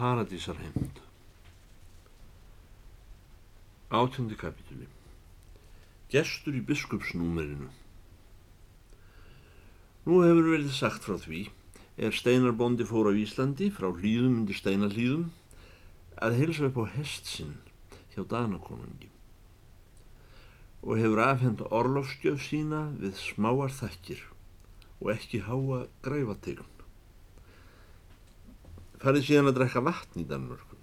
Paradísarheimt. Átjöndi kapitúli Gestur í biskupsnúmerinu. Nú hefur verið sagt frá því er Steinarbondi fór á Íslandi frá hlýðum undir Steinarhlýðum að heilsa upp á hest sinn hjá Danakonungi. Og hefur afhend orlofskjöf sína við smáar þakkir og ekki háa græfategun farið síðan að drekka vatn í Danmörku.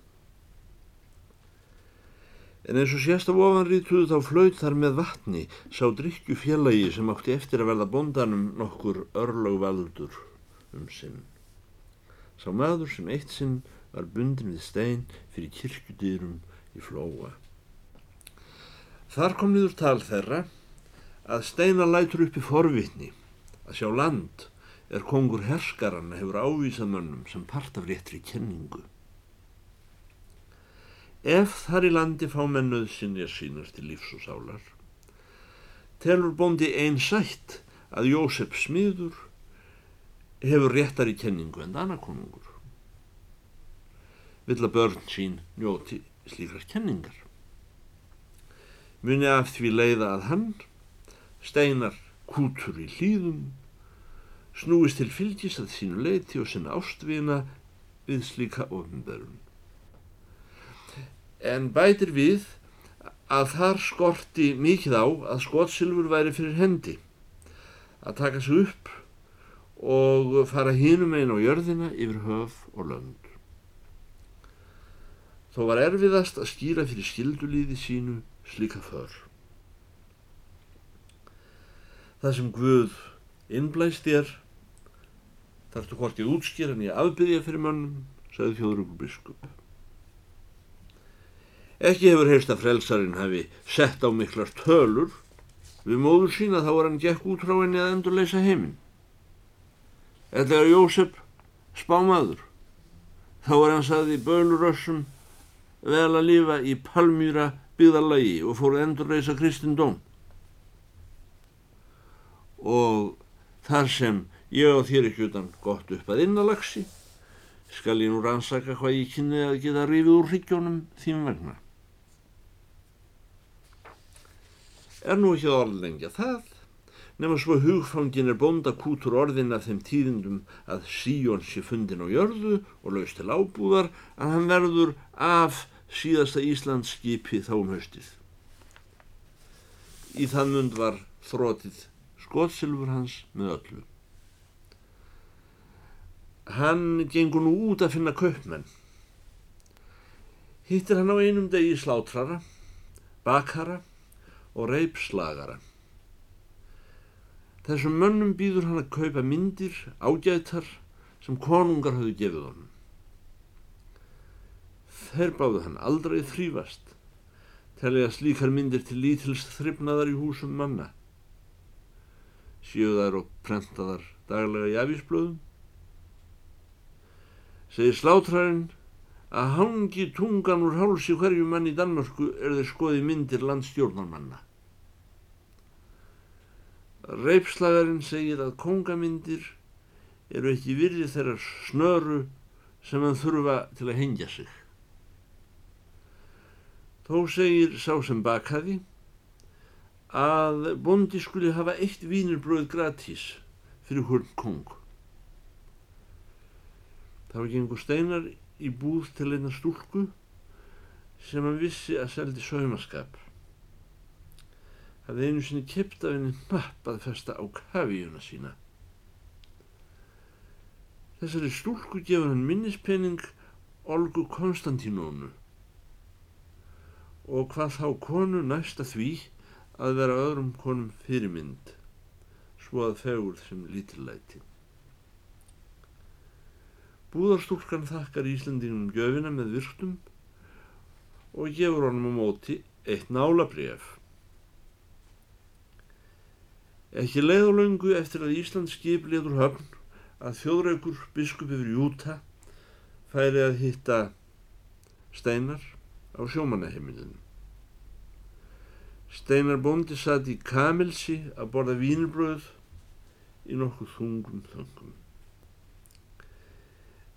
En eins og sérst af ofanrítuðu þá flaut þar með vatni sá drikju félagi sem átti eftir að verða bondanum nokkur örlögvaldur um sinn. Sá maður sem eitt sinn var bundin við stein fyrir kirkjudýrum í flóa. Þar kom niður tal þeirra að steina lætur upp í forvitni að sjá land er kongur herskaranna hefur ávísað mönnum sem part af réttri kenningu. Ef þar í landi fá mennuð sinni að sínast til lífs og sálar, telur bóndi einn sætt að Jósef smiður hefur réttar í kenningu en annakonungur. Vill að börn sín njóti slíkar kenningar. Muni af því leiða að hann steinar kútur í hlýðum snúist til fylgis að sínu leiti og sinna ástvina við slíka ofnbörun. En bætir við að þar skorti mikið á að skotsilfur væri fyrir hendi, að taka sig upp og fara hínum einn á jörðina yfir höf og lönd. Þó var erfiðast að skýra fyrir skildulíði sínu slíka för. Það sem Guð innblæst þér þarftu hvortið útskýr en ég afbyggja fyrir mönnum, sagði þjóðrúkur biskup. Ekki hefur heyrst að frelsarinn hafi sett á miklar tölur við móður sína þá var hann gekk út frá henni að endurleisa heiminn. Þetta er Jósef spámaður. Þá var hann saði bölurössum vel að lifa í palmýra byggðarlagi og fór að endurleisa kristindóm. Og þar sem Ég á þér ekki utan gott upp að innalagsi, skal ég nú rannsaka hvað ég kynni að geta rifið úr hryggjónum þým vegna. Er nú ekki orðlengja það, nema svo hugfangin er bonda kútur orðin af þeim tíðindum að Síjón sé fundin á jörðu og laust til ábúðar að hann verður af síðasta Íslands skipi þá um haustið. Í þann mund var þrótið skotsilfur hans með öllu. Hann gengur nú út að finna kaupmenn. Hittir hann á einum degi slátrara, bakara og reipslagara. Þessum mönnum býður hann að kaupa myndir, ágætar sem konungar hafðu gefið honum. Þeir báðu hann aldrei þrýfast, telja slíkar myndir til lítils þryfnaðar í húsum manna. Sjöðar og prentaðar daglega í afísblöðum segir slátrarinn að hangi tungan úr hálsi hverju mann í Danmörku er þeir skoði myndir landstjórnarmanna. Reipslagarinn segir að kongamyndir eru ekki virði þeirra snöru sem hann þurfa til að hengja sig. Þó segir sá sem bakaði að bondi skuli hafa eitt vínirbröð gratis fyrir hvern kong. Var gengur steinar í búð til einna stúlku sem hann vissi að seldi saumaskap. Það einu sinni kipt af henni mapp að festa á kafíuna sína. Þessari stúlku gefur hann minnispenning Olgu Konstantínónu og hvað þá konu næsta því að vera öðrum konum fyrirmynd svo að fegur sem lítillæti. Búðarstúlkan þakkar Íslandingum gjöfina með virtum og gefur honum á móti eitt nálabref. Ekki leið og laungu eftir að Ísland skip liður höfn að þjóðraugur biskup yfir Júta færi að hitta steinar á sjómanahemilinu. Steinar bóndi satt í kamilsi að borða vínirbröð í nokkuð þungum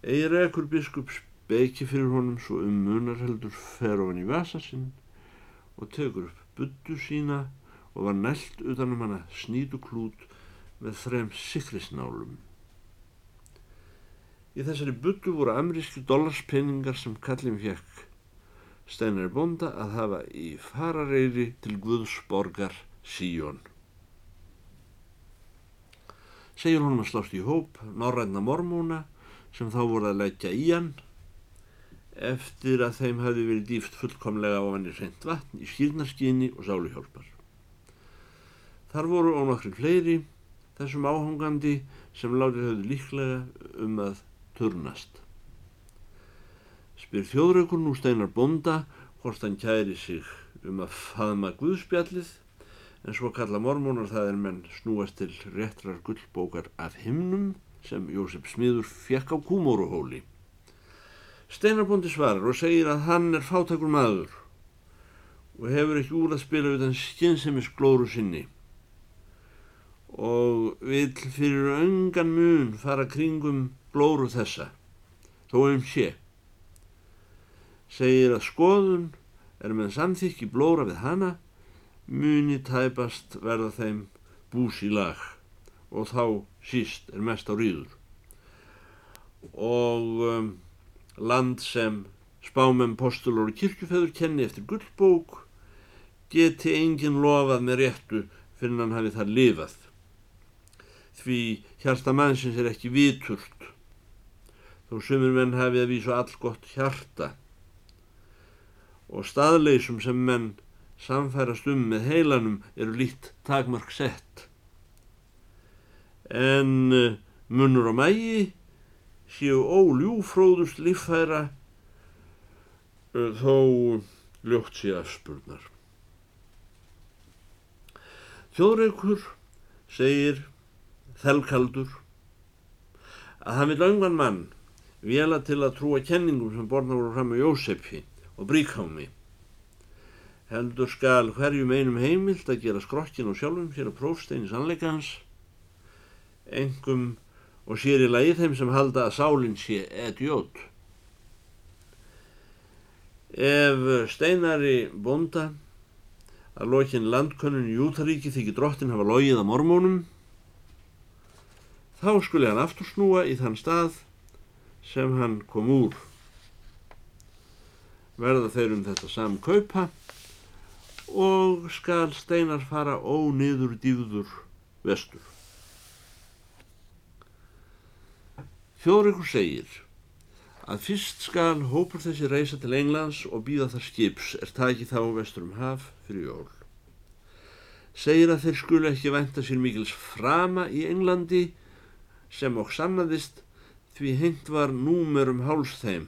þöngum. Eirekur biskup beki fyrir honum svo um munarheldur fer ofan í vasa sinn og tekur upp buddu sína og var nælt utanum hana snítuklút með þrem sikrisnálum. Í þessari buddu voru ameríski dollarspenningar sem kallin fjekk Steinar bonda að hafa í farareyri til Guðsborgar Síjón. Segir honum að slást í hóp norræna mormóna sem þá voru að leggja í hann eftir að þeim hafi verið dýft fullkomlega á hann í reynd vatn í skýrnarskyni og sáluhjálpar. Þar voru á nokkru fleiri þessum áhungandi sem látið höfðu líklega um að turnast spyr þjóðraukur nú steinar bonda hvort hann kæri sig um að faðma Guðspjallið en svo kalla mormónar það er menn snúast til réttrar gullbókar af himnum sem Jósef Smiður fjekk á kúmóruhóli. Steinarbondi svarar og segir að hann er fátakur maður og hefur ekki úr að spila utan skynnsemis glóru sinni. Og vil fyrir öngan mun fara kringum glóru þessa þó um sé. Segir að skoðun er með samþykki blóra við hana muni tæpast verða þeim bús í lag. Og þá síst er mest á rýður og um, land sem spámem postulor og kirkjufeður kenni eftir gullbók geti engin lofað með réttu fyrir hann hafi það lifað. Því hjarta mannsins er ekki viturt þó sumur menn hafi að vísu all gott hjarta. Og staðleysum sem menn samfærast um með heilanum eru lít takmark sett. En uh, munur á mægi séu óljúfróðust líffæra uh, þó ljótt sé afspurnar. Þjóðreikur segir þelkaldur að hann vil öngan mann vela til að trúa kenningum sem borna voru fram á Jósefi og bríkámi. Heldur skal hverjum einum heimilt að gera skrokkin og sjálfum sér að prófstein í sannleikans, engum og sér í lagi þeim sem halda að sálinn sé edjót. Ef steinari bonda að lokin landkönnun Jútaríki þykir drottin hafa logið að mormónum, þá skuli hann aftur snúa í þann stað sem hann kom úr verða þeir um þetta samkaupa og skal steinar fara óniður dýður vestur. Fjórikur segir að fyrst skal hópur þessi reysa til Englands og býða þar skips. Er takið þá vestur um haf fyrir jól. Segir að þeir skulu ekki venda sér mikils frama í Englandi sem okk sannaðist því hengt var númer um háls þeim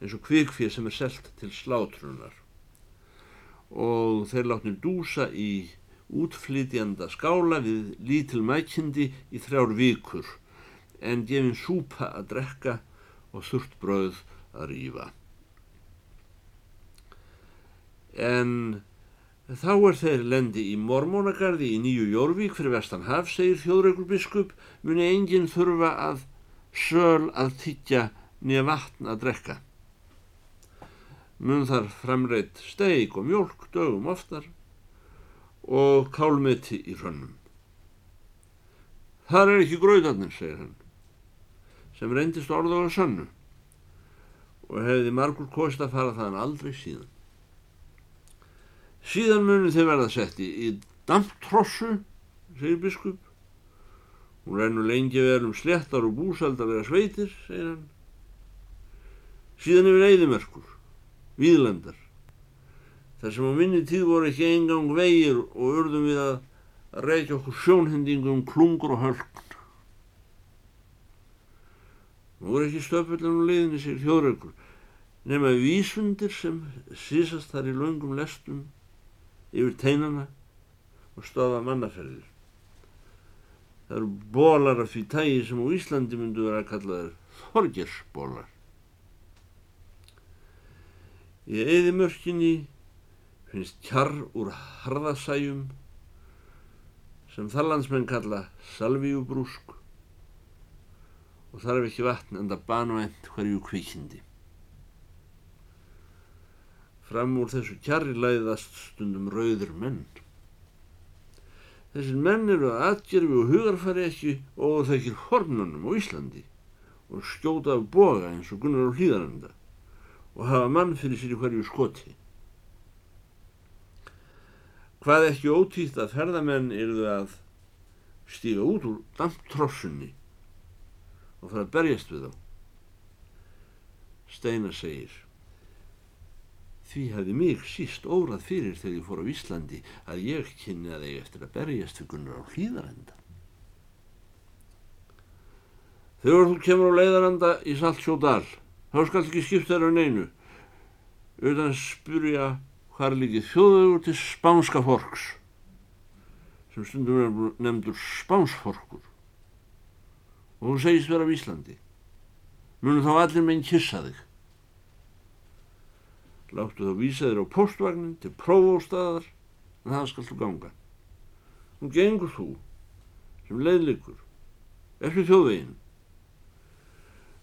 eins og kvikfið sem er selt til slátrunar. Og þeir látnir dúsa í útflytjanda skála við lítil mækindi í þrjár vikur en gefin súpa að drekka og þurft bröð að rýfa. En þá er þeir lendi í mormónagarði í Nýju Jórvík fyrir vestan haf, segir þjóðreikur biskup, muni enginn þurfa að söl að tyggja nýja vatn að drekka mun þar framreitt steik og mjölk dögum oftar og kálmeti í hrönnum. Þar er ekki gröðarnir, segir hann, sem reyndist orða á sannu og hefði margur kost að fara þaðan aldrei síðan. Síðan muni þeir verða setti í damptrossu, segir biskup. Hún rennur lengi vel um slettar og búsaldar eða sveitir, segir hann. Síðan yfir eigðimerkur víðlendar. Þar sem á minni tíð voru ekki engang vegir og urðum við að reykja okkur sjónhendingum klungur og hölkn. Nú voru ekki stöpullan og liðinni sér þjóðraugur nema vísundir sem sísast þar í laungum lestum yfir teinana og stofa mannaferðir. Það eru bólar af því tægi sem á Íslandi myndu vera að kalla þær þorgersbólar. Í eðimörkinni finnst kjarr úr harðasæjum sem þarlandsmenn kalla salvíubrúsk og þarf ekki vatn enda banvænt hverju kvikindi. Fram úr þessu kjarri læðast stundum rauður menn. Þessir menn eru að atgerfi og hugarfari ekki og þekkir hornunum á Íslandi og skjóta af boga eins og gunnar á hlýðaranda og hafa mann fyrir sér í hverju skoti. Hvað ekki ótýtt að ferðamenn eruðu að stíga út úr damptrossunni og fara að berjast við þá. Steina segir Því hefði mig síst órað fyrir þegar ég fór á Íslandi að ég kynni að ég eftir að berjast fyrir gunnar á hlýðarenda. Þegar þú kemur á leiðarenda í Saltsjódal, þá skal ekki skipta þér á neinu, auðvitað spyrja hvað er líkið þjóðugur til spánska forks, sem stundum er nefndur spánsforkur, og þú segist vera á Íslandi. Munum þá allir meginn kissa þig. Láttu þá vísa þér á postvagnin til prófóstaðar en það skal þú ganga. Nú gengur þú sem leiðlikur eftir þjóðveginn.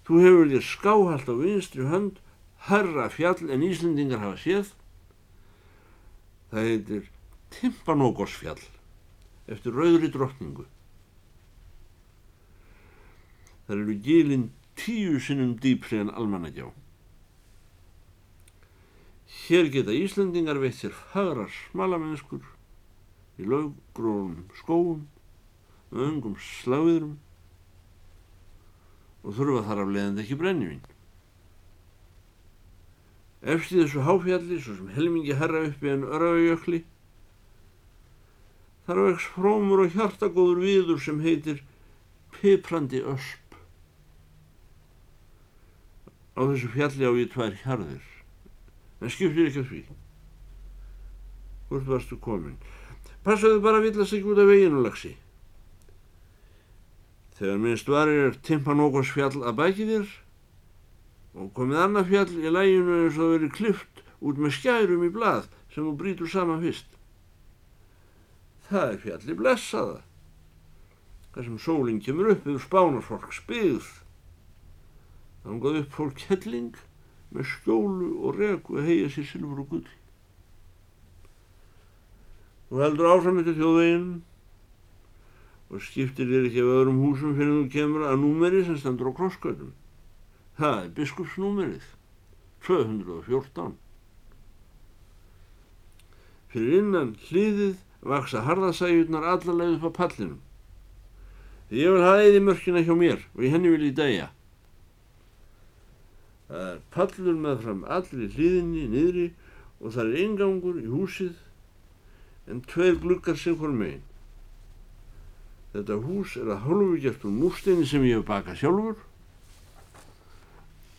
Þú hefur þér skáhalt á vinstri hönd herra fjall en Íslendingar hafa séð. Það heitir Timpanógosfjall eftir rauðri drottningu. Það eru gilinn tíu sinnum dýpri en almannagjá. Hér geta Íslandingar veitt sér fagrar smalamennskur í löggrónum skóum öngum sláðurum og þurfa þar af leiðandi ekki brennivinn. Efst í þessu háfjalli, svo sem helmingi herra uppi en öraugjökli, þar vex frómur og hjartagóður viður sem heitir piprandi ösp. Á þessu fjalli á ég tvær hjarðir. En skiptir ekki að því. Hvort varstu komin? Passaðu bara að villast ekki út af veginu lagsi. Þegar minnst varir er Timpanókos fjall að bæki þér og komið annað fjall í læginu eins og verið klift út með skærum í blað sem þú brítur saman fyrst. Það er fjalli blessaða þar sem sólinn kemur upp yfir spánarfólk spyð þangað upp fólk helling með skjólu og regu að heia sér silfur og gull. Þú heldur áfram þetta þjóðveginn og skiptir þér ekki af öðrum húsum fyrir þú kemur að númeri sem stendur á krosskautum. Það er biskupsnúmerið, 214. Fyrir innan hliðið vaksa harðasæjurnar allarleið upp á pallinum. Því ég vil hafa eði mörkina hjá mér og í henni vil ég dæja. Það er pallur með fram allir í hlýðinni niðri og það er ingangur í húsið en tveir glukkar sem hvort megin. Þetta hús er að hálfu gert úr múrsteini sem ég hef bakað sjálfur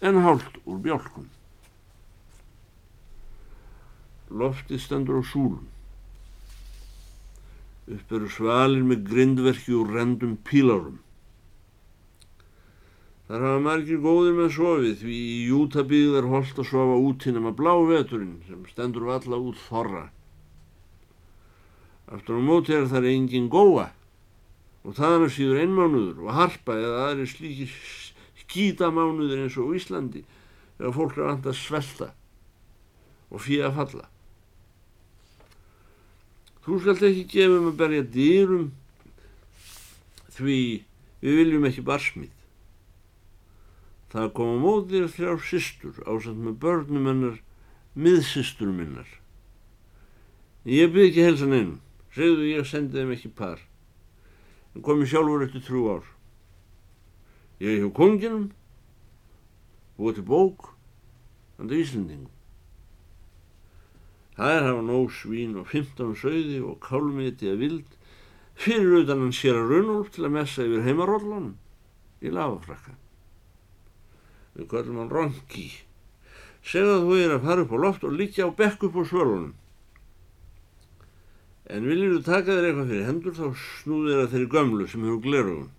en hálft úr bjálkum. Loftið stendur á súlum. Upp eru svalir með grindverki úr rendum pílárum. Þar hafa margir góðir með sofið því í jútabíð er holdt að sofa út hinn um að blá veturinn sem stendur valla út þorra. Aftur á móti er þar engin góa og þaðan er síður einmánuður og harpa eða aðri slíki skítamánuður eins og Íslandi þegar fólk er vant að svelta og fyrir að falla. Þú skalt ekki gefa um að berja dýrum því við viljum ekki barsmið. Það kom á móðir þrjár sýstur ásand með börnum hennar, miðsýstur minnar. Ég byrði ekki helsan einn, segðu ég sendi þeim ekki par, en komi sjálfur eftir trú ár. Ég hjá konginum, búið til bók, andur Íslandingum. Það er hafa nóg svín og 15 sögði og kálmiti að vild fyrir utan hann sér að raunulp til að messa yfir heimaróllanum í lafafrakka við kallum hann Ronki. Segða þú er að fara upp á loft og líkja á bekk upp á svölunum. En viljur þú taka þér eitthvað fyrir hendur þá snúðir það þeirri gömlu sem hefur glerugun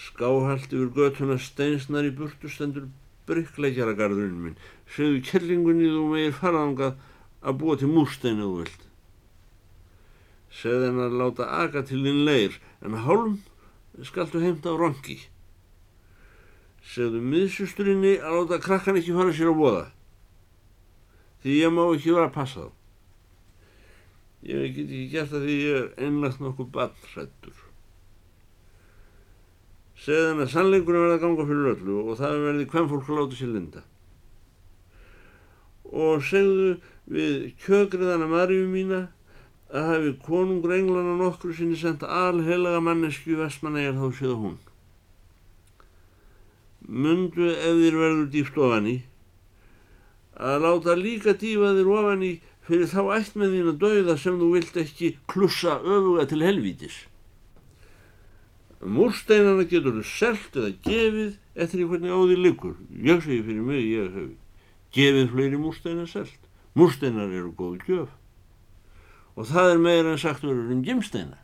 skáhalt yfir götuna steinsnar í burtu stendur bryggleikjaragarðurinn minn. Segðu kellingunni þú meir faraðangað að búa til múrsteinu þú vilt. Segð henn að láta aga til þinn leir en hálm skaltu heimta á Ronki segðu miðsusturinni að láta krakkan ekki fara sér á bóða því ég má ekki vera að passa þá. Ég get ekki gert það því ég er einlagt nokkuð ballrættur. Segðan að sannleikurinn verða að ganga fyrir öllu og það verði hvem fólk láta sér linda. Og segðu við kjögriðana Maríu mína að hafi konungur englana nokkru sinni sendt alheilaga mannesku vestmanæjar þá séða hún. Mundu ef þér verður dýft ofan í að láta líka dýfa þér ofan í fyrir þá ætt með þín að dauða sem þú vilt ekki klussa öfuga til helvítis. Múrsteinana getur þú selt eða gefið eftir hvernig á því likur. Ég segi fyrir mig, ég hef gefið fleiri múrsteina selt. Múrsteinar eru góð gjöf. Og það er meira en sagt verður um gemsteina.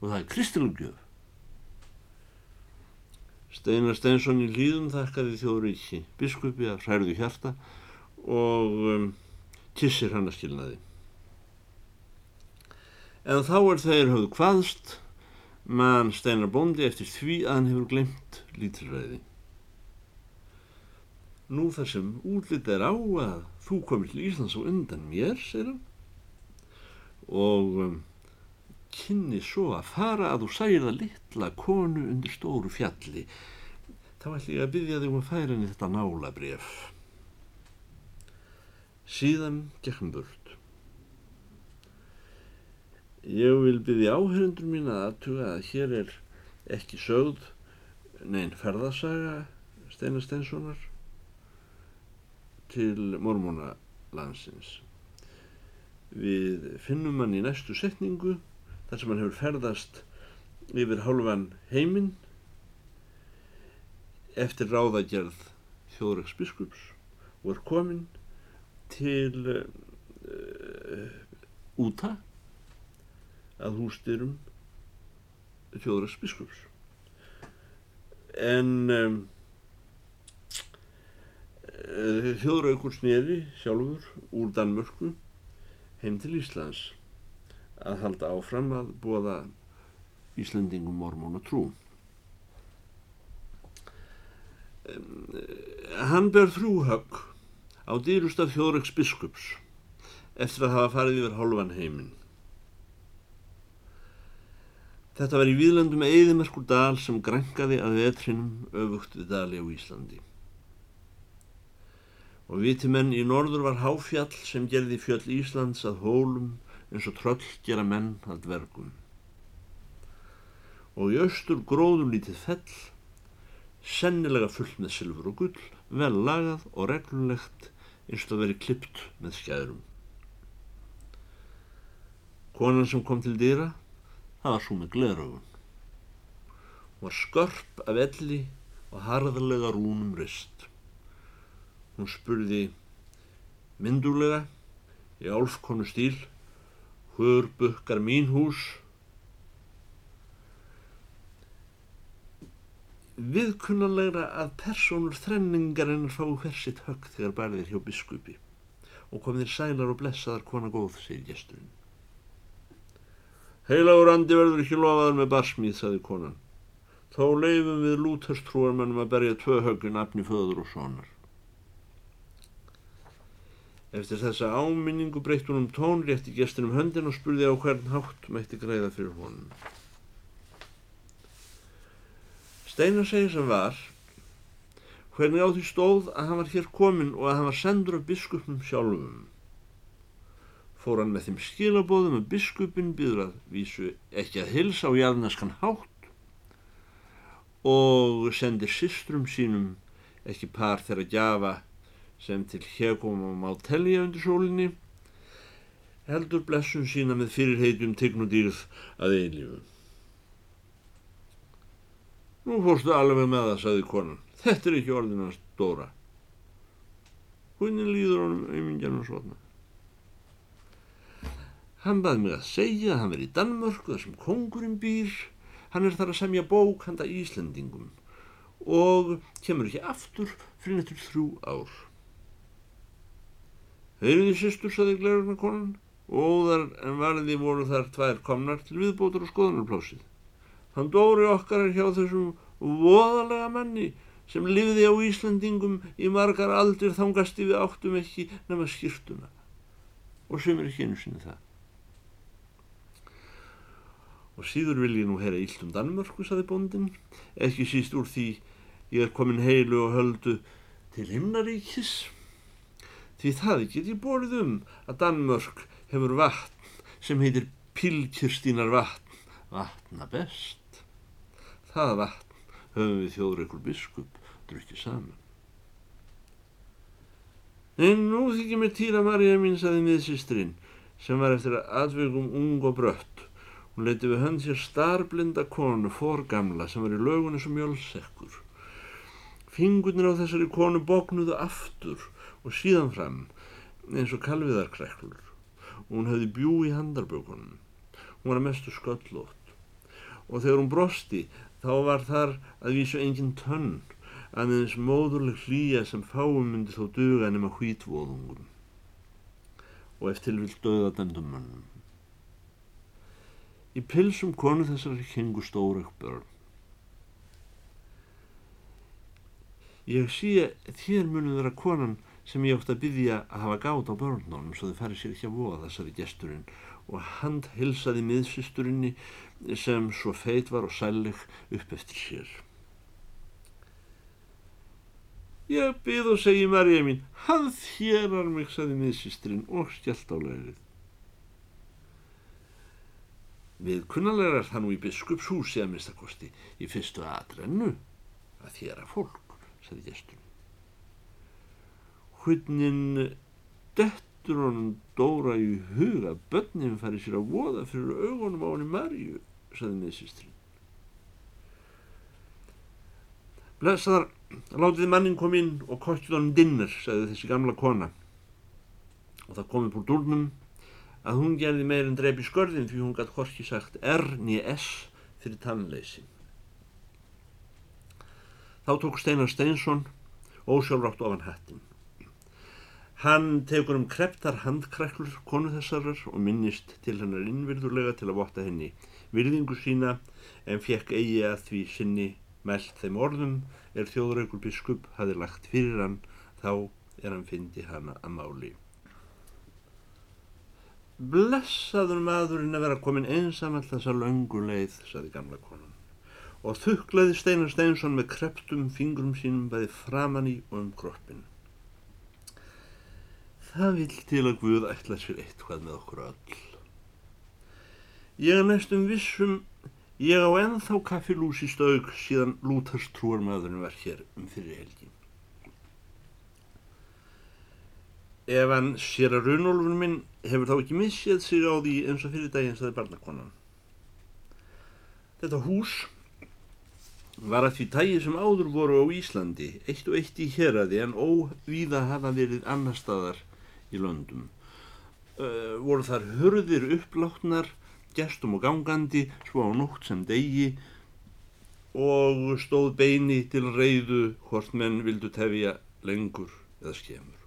Og það er kristilgjöf. Steinar Steinsson í líðum þakkaði þjóðuríki biskupi að hræðu hjarta og um, kissir hann að skilnaði. En þá er þeir höfðu hvaðst mann steinar bóndi eftir því að hann hefur glemt lítilræði. Nú þar sem útlitt er á að þú komir til Íslands og undan mér, segir hann, og um, kynni svo að fara að þú sæir það litla konu undir stóru fjalli, þá ætlum ég að byggja þig um að færa henni þetta nálabref. Síðan gekkum burt. Ég vil byggja áhörundur mín að aðtuga að hér er ekki sögð neinn ferðasaga Steinar Steinssonar til mormóna landsins. Við finnum hann í næstu setningu þar sem hann hefur ferðast yfir hálfan heiminn eftir ráðagerð þjóðræks biskups og er kominn til uh, úta að hústyrum þjóðræks biskups en um, þjóðraukur sneri sjálfur úr Danmörku heim til Íslands að halda áfram að bóða Íslandingum mormóna trú. Um, hann ber þrjúhögg á dýrustaf þjóðröks biskups eftir að hafa farið yfir hálfan heiminn. Þetta var í výðlandum eðimerkur dal sem grænkaði að vetrinum öfugt við dali á Íslandi. Og vitimenn í norður var háfjall sem gerði fjöll Íslands að hólum eins og tröll gera menn að dvergum. Og í austur gróðum lítið fell, sennilega fullt með silfur og gull, vel lagað og reglulegt eins og verið klippt með skæðrum. Konan sem kom til dýra, það var svo með gleraugun. Hún var skörp af elli og harðarlega rúnum rist. Hún spurði myndulega í álfkonu stíl, hver bukkar mín hús? Viðkunnanlegra að personur þrenningarinn fá hversitt högg þegar barðir hjá biskupi og kom þér sælar og blessaðar kona góð, segir gesturinn. Heilagur andi verður ekki lofaður með barsmíð, sagði konan. Þá leifum við lúterstrúarmennum að berja tvö höggin afni föður og sonar. Eftir þessa áminningu breytt hún um tón, rétti gestinum höndin og spurði á hvern hátt mætti greiða fyrir honum. Steinar segir sem var hvernig á því stóð að hann var hér komin og að hann var sendur af biskupnum sjálfum. Fór hann með þeim skilabóðum að biskupin býður að vísu ekki að hilsa á jarðnaskan hátt og sendir systrum sínum ekki par þeirra gjafa sem til hér komum á telja undir sólinni heldur blessun sína með fyrirheitjum tignudýrð að eilífu. Nú fórstu alveg með það, sagði konan. Þetta er ekki orðin að stóra. Hvernig líður honum auðmingjanum svona? Hann baði mig að segja að hann verið í Danmörku þar sem kongurinn býr. Hann er þar að semja bók handa Íslendingum og kemur ekki aftur fyrir nettur þrjú ár. Heyriði sýstur, sagði glerurna konan. Óðar en varði voru þar tvær komnar til viðbótur og skoðanarplásið. Hann Dóri okkar er hjá þessum voðalega manni sem lifði á Íslandingum í margar aldir þangasti við áttum ekki nema skýrtuna og sem er ekki einu sinni það. Og síður vil ég nú heyra ílt um Danmörku, saði bóndin, ekki síst úr því ég er komin heilu og höldu til himnaríkis. Því það get ég bórið um að Danmörk hefur vatn sem heitir Pilkirstínar vatn, vatna best. Það vatn höfum við þjóðreikur biskup drukkið saman. En nú þykir mér týra Marja mín saði miðsýstrinn sem var eftir aðveikum ung og brött. Hún leiti við hönd sér starblinda konu, forgamla, sem var í lögunni sem mjölsekkur. Fingurnir á þessari konu bóknuðu aftur og síðan fram eins og kalviðarkreklur. Hún höfði bjú í handarbökunum. Hún var að mestu sköllótt og þegar hún brosti þá var þar að vísu engin tönn aðeins móðurleg hlýja sem fáum myndi þó duga nema hvítvóðungum og eftir vil döða dæmdum mönnum. Í pilsum konu þessari hengu stóra börn. Ég sé þér munið vera konan sem ég ótt að byggja að hafa gátt á börnunum svo þau færi sér ekki að voða þessari gesturinn og hand hilsaði miðsysturinni sem svo feit var og sælig upp eftir sér. Ég byð og segi Marja mín, hann þérar mig, saði miðsýstrin og skjalt á laurið. Við kunnalegar er það nú í biskupshúsi að mistakosti í fyrstu aðrennu að þéra fólk, saði gesturinn. Hvernig dettur honum Dóra í huga börnum færi sér að voða fyrir augunum á henni Marju, saði miðsýstrin. Blessaðar, látiði mannin kom inn og kottið honum dinner, saði þessi gamla kona. Og það kom upp úr dúrnum að hún gerði meir en drefi skörðin því hún gætt horki sagt R nýja S fyrir tannleysi. Þá tók Steinar Steinsson ósjálfrátt ofan hættin. Hann tegur um kreptar handkræklur konu þessarar og minnist til hennar innvirðulega til að votta henni virðingu sína en fekk eigi að því sinni mælt þeim orðum er þjóðraugur biskup hafi lagt fyrir hann þá er hann fyndi hana að máli. Blessaður maðurinn að vera komin einsamall þessa löngu leið, saði gamla konan og þuklaði Steinar Steinsson með kreptum fingrum sínum bæði framann í og um kroppin. Það vil til að Guð ætla sér eitthvað með okkur öll. Ég er næstum vissum, ég á enþá kaffilúsi staug síðan Lúthers trúarmæðurinn var hér um fyrir helgin. Ef hann sér að raunólfur minn hefur þá ekki missið sig á því eins og fyrir daginn staði barnakonan. Þetta hús var að því tægi sem áður voru á Íslandi, eitt og eitt í héradi en óvíða hafa verið annar staðar í löndum. Uh, voru þar hörðir uppláttnar, gestum og gangandi, svo á nótt sem degi og stóð beini til reyðu hvort menn vildu tefja lengur eða skemur.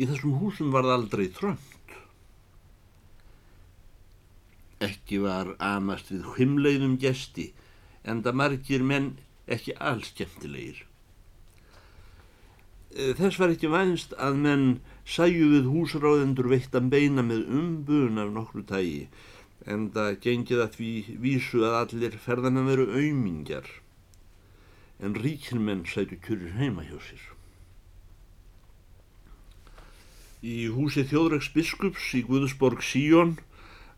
Í þessum húsum var það aldrei trönd. Ekki var amast við hvimleiðum gesti en það margir menn ekki alls skemmtilegir. Eh, þess var ekki vænst að menn sæju við húsráðendur veittan beina með umbun af nokkru tægi en það gengið að því vísu að allir ferðan að veru auðmingjar en ríkir menn sætu kjurir heima hjá sér. Í húsi þjóðræks biskups í Guðsborg Síjón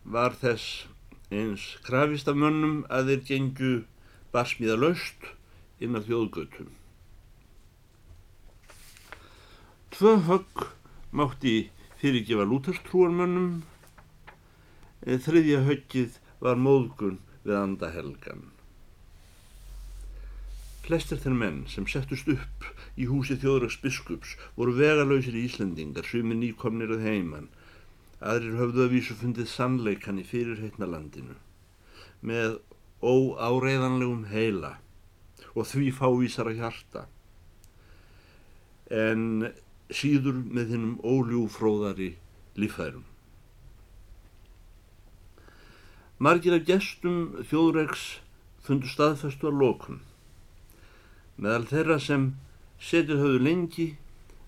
var þess eins krafist af mönnum að þeir gengju barsmiða laust inn af þjóðgötum. Tvö högg mátti fyrirgefa lúterstrúarmönnum, þriðja höggið var móðgun við andahelgan. Flestir þeir menn sem settust upp í húsi þjóðrags biskups voru vegalauðsir í Íslandingar, svimi nýkomnir að heiman. Aðrir höfðu að vísu fundið sannleikan í fyrirheitna landinu með óáreiðanlegum heila og því fávísara hjarta. En síður með hinnum óljúfróðari lífærum. Margir af gestum þjóðreiks fundu staðfestu að lókun Meðal þeirra sem setið höfðu lengi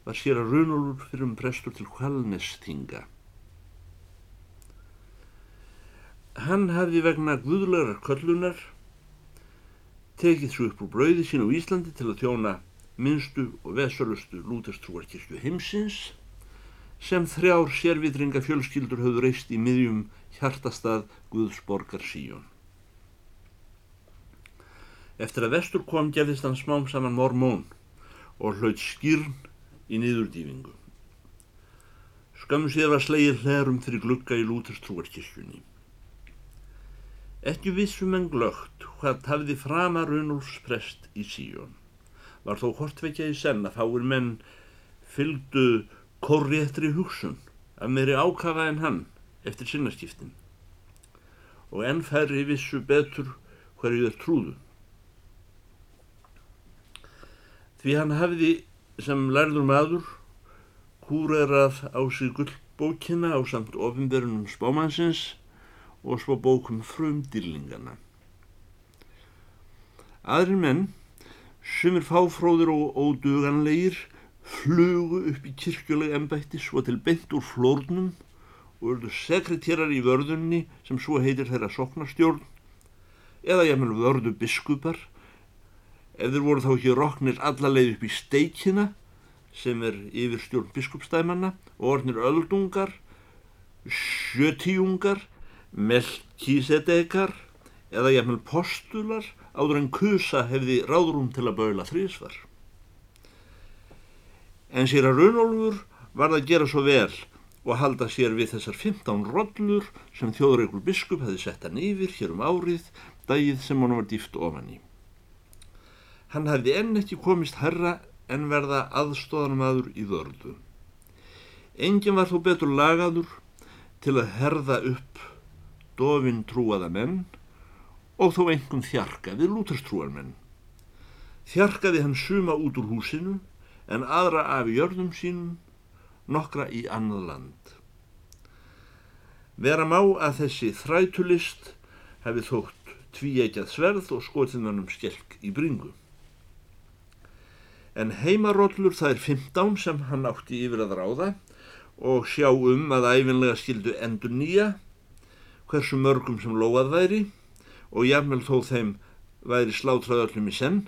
var sér að Runolfur fyrir um prestur til Hvalnestinga. Hann hafði vegna guðlegar köllunar tekið svo upp úr brauði sín á Íslandi til að þjóna minnstu og vesölustu lútestrúarkirkju heimsins sem þrjár sérvitringa fjölskyldur höfðu reist í miðjum hjartastað Guðsborgar síjón. Eftir að vestur kom gefðist hann smám saman mormón og hlaut skýrn í niðurdýfingu. Skömmu sér var slegið hlerum fyrir glugga í lútestrúarkirkjunni. Ekki vissum en glögt hvað tafði frama Runulfs prest í síjón. Var þó hortvekja í senn að fáir menn fylgdu korréttri hugsun að meiri ákafa en hann eftir sinnaskiptin og enn færri vissu betur hverju þeir trúðu. Því hann hafði sem lærður maður húrerað á sig gullbókina á samt ofinverunum spámansins og svo bókum frumdýrlingana. Aðrir menn, sumir fáfróðir og óduganlegir, flugu upp í kirkjuleg ennbætti svo til beint úr flórnum og urðu sekretérar í vörðunni sem svo heitir þeirra soknastjórn eða jáfnvel vörðu biskupar. Ef þeir voru þá ekki roknir allarleið upp í steikina sem er yfir stjórn biskupstæmanna og ornir öldungar, sjötíungar melkísedekar eða jafnvel postular áður en kusa hefði ráðrúm til að baula þrísvar. En sér að Runolfur var það að gera svo vel og halda sér við þessar 15 rollur sem þjóðreikul biskup hefði sett hann yfir hér um árið, dagið sem hann var dýft ofan í. Hann hefði enn ekki komist herra en verða aðstóðanamadur í vörðu. Engin var þó betur lagaður til að herða upp dofin trúaða menn og þó engum þjarkaði lúterstrúar menn. Þjarkaði hann suma út úr húsinu en aðra af jörðum sínum nokkra í annað land. Vera má að þessi þrætulist hefði þótt tvíegjað sverð og skotinnanum skelk í bringu. En heimarollur það er 15 sem hann átti yfir að ráða og sjá um að æfinlega skildu endur nýja hversu mörgum sem lóað væri og jafnvel þó þeim væri slátrað öllum í senn.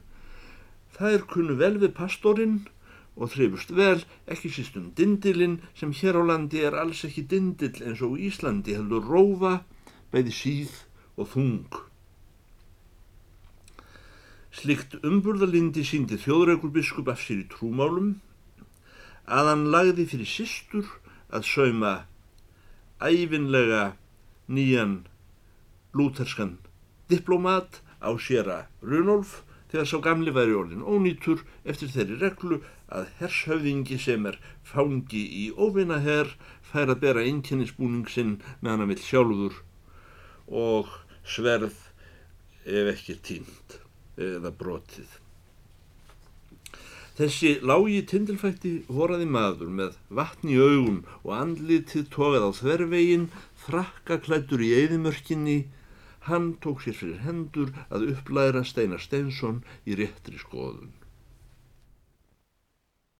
Það er kunnu vel við pastorinn og þrifust vel ekki sístum dindilinn sem hér á landi er alls ekki dindill eins og Íslandi heldur rófa, bæði síð og þung. Slikt umburðalindi síndi þjóðrækulbiskup af sér í trúmálum að hann lagði fyrir sýstur að sauma æfinlega nýjan lúterskan diplomat á séra Runolf þegar sá gamli væri orðin ónýtur eftir þeirri reglu að hershöfðingi sem er fangi í óvinna herr fær að bera einkennisbúning sinn með hann að vill sjálfur og sverð ef ekki tínt eða brotið. Þessi lági tindilfætti voraði maður með vatn í augum og andlitið tókað á þvervegin frakkaklættur í eðimörkinni, hann tók sér fyrir hendur að upplæra Steinar Steinsson í réttri skoðun.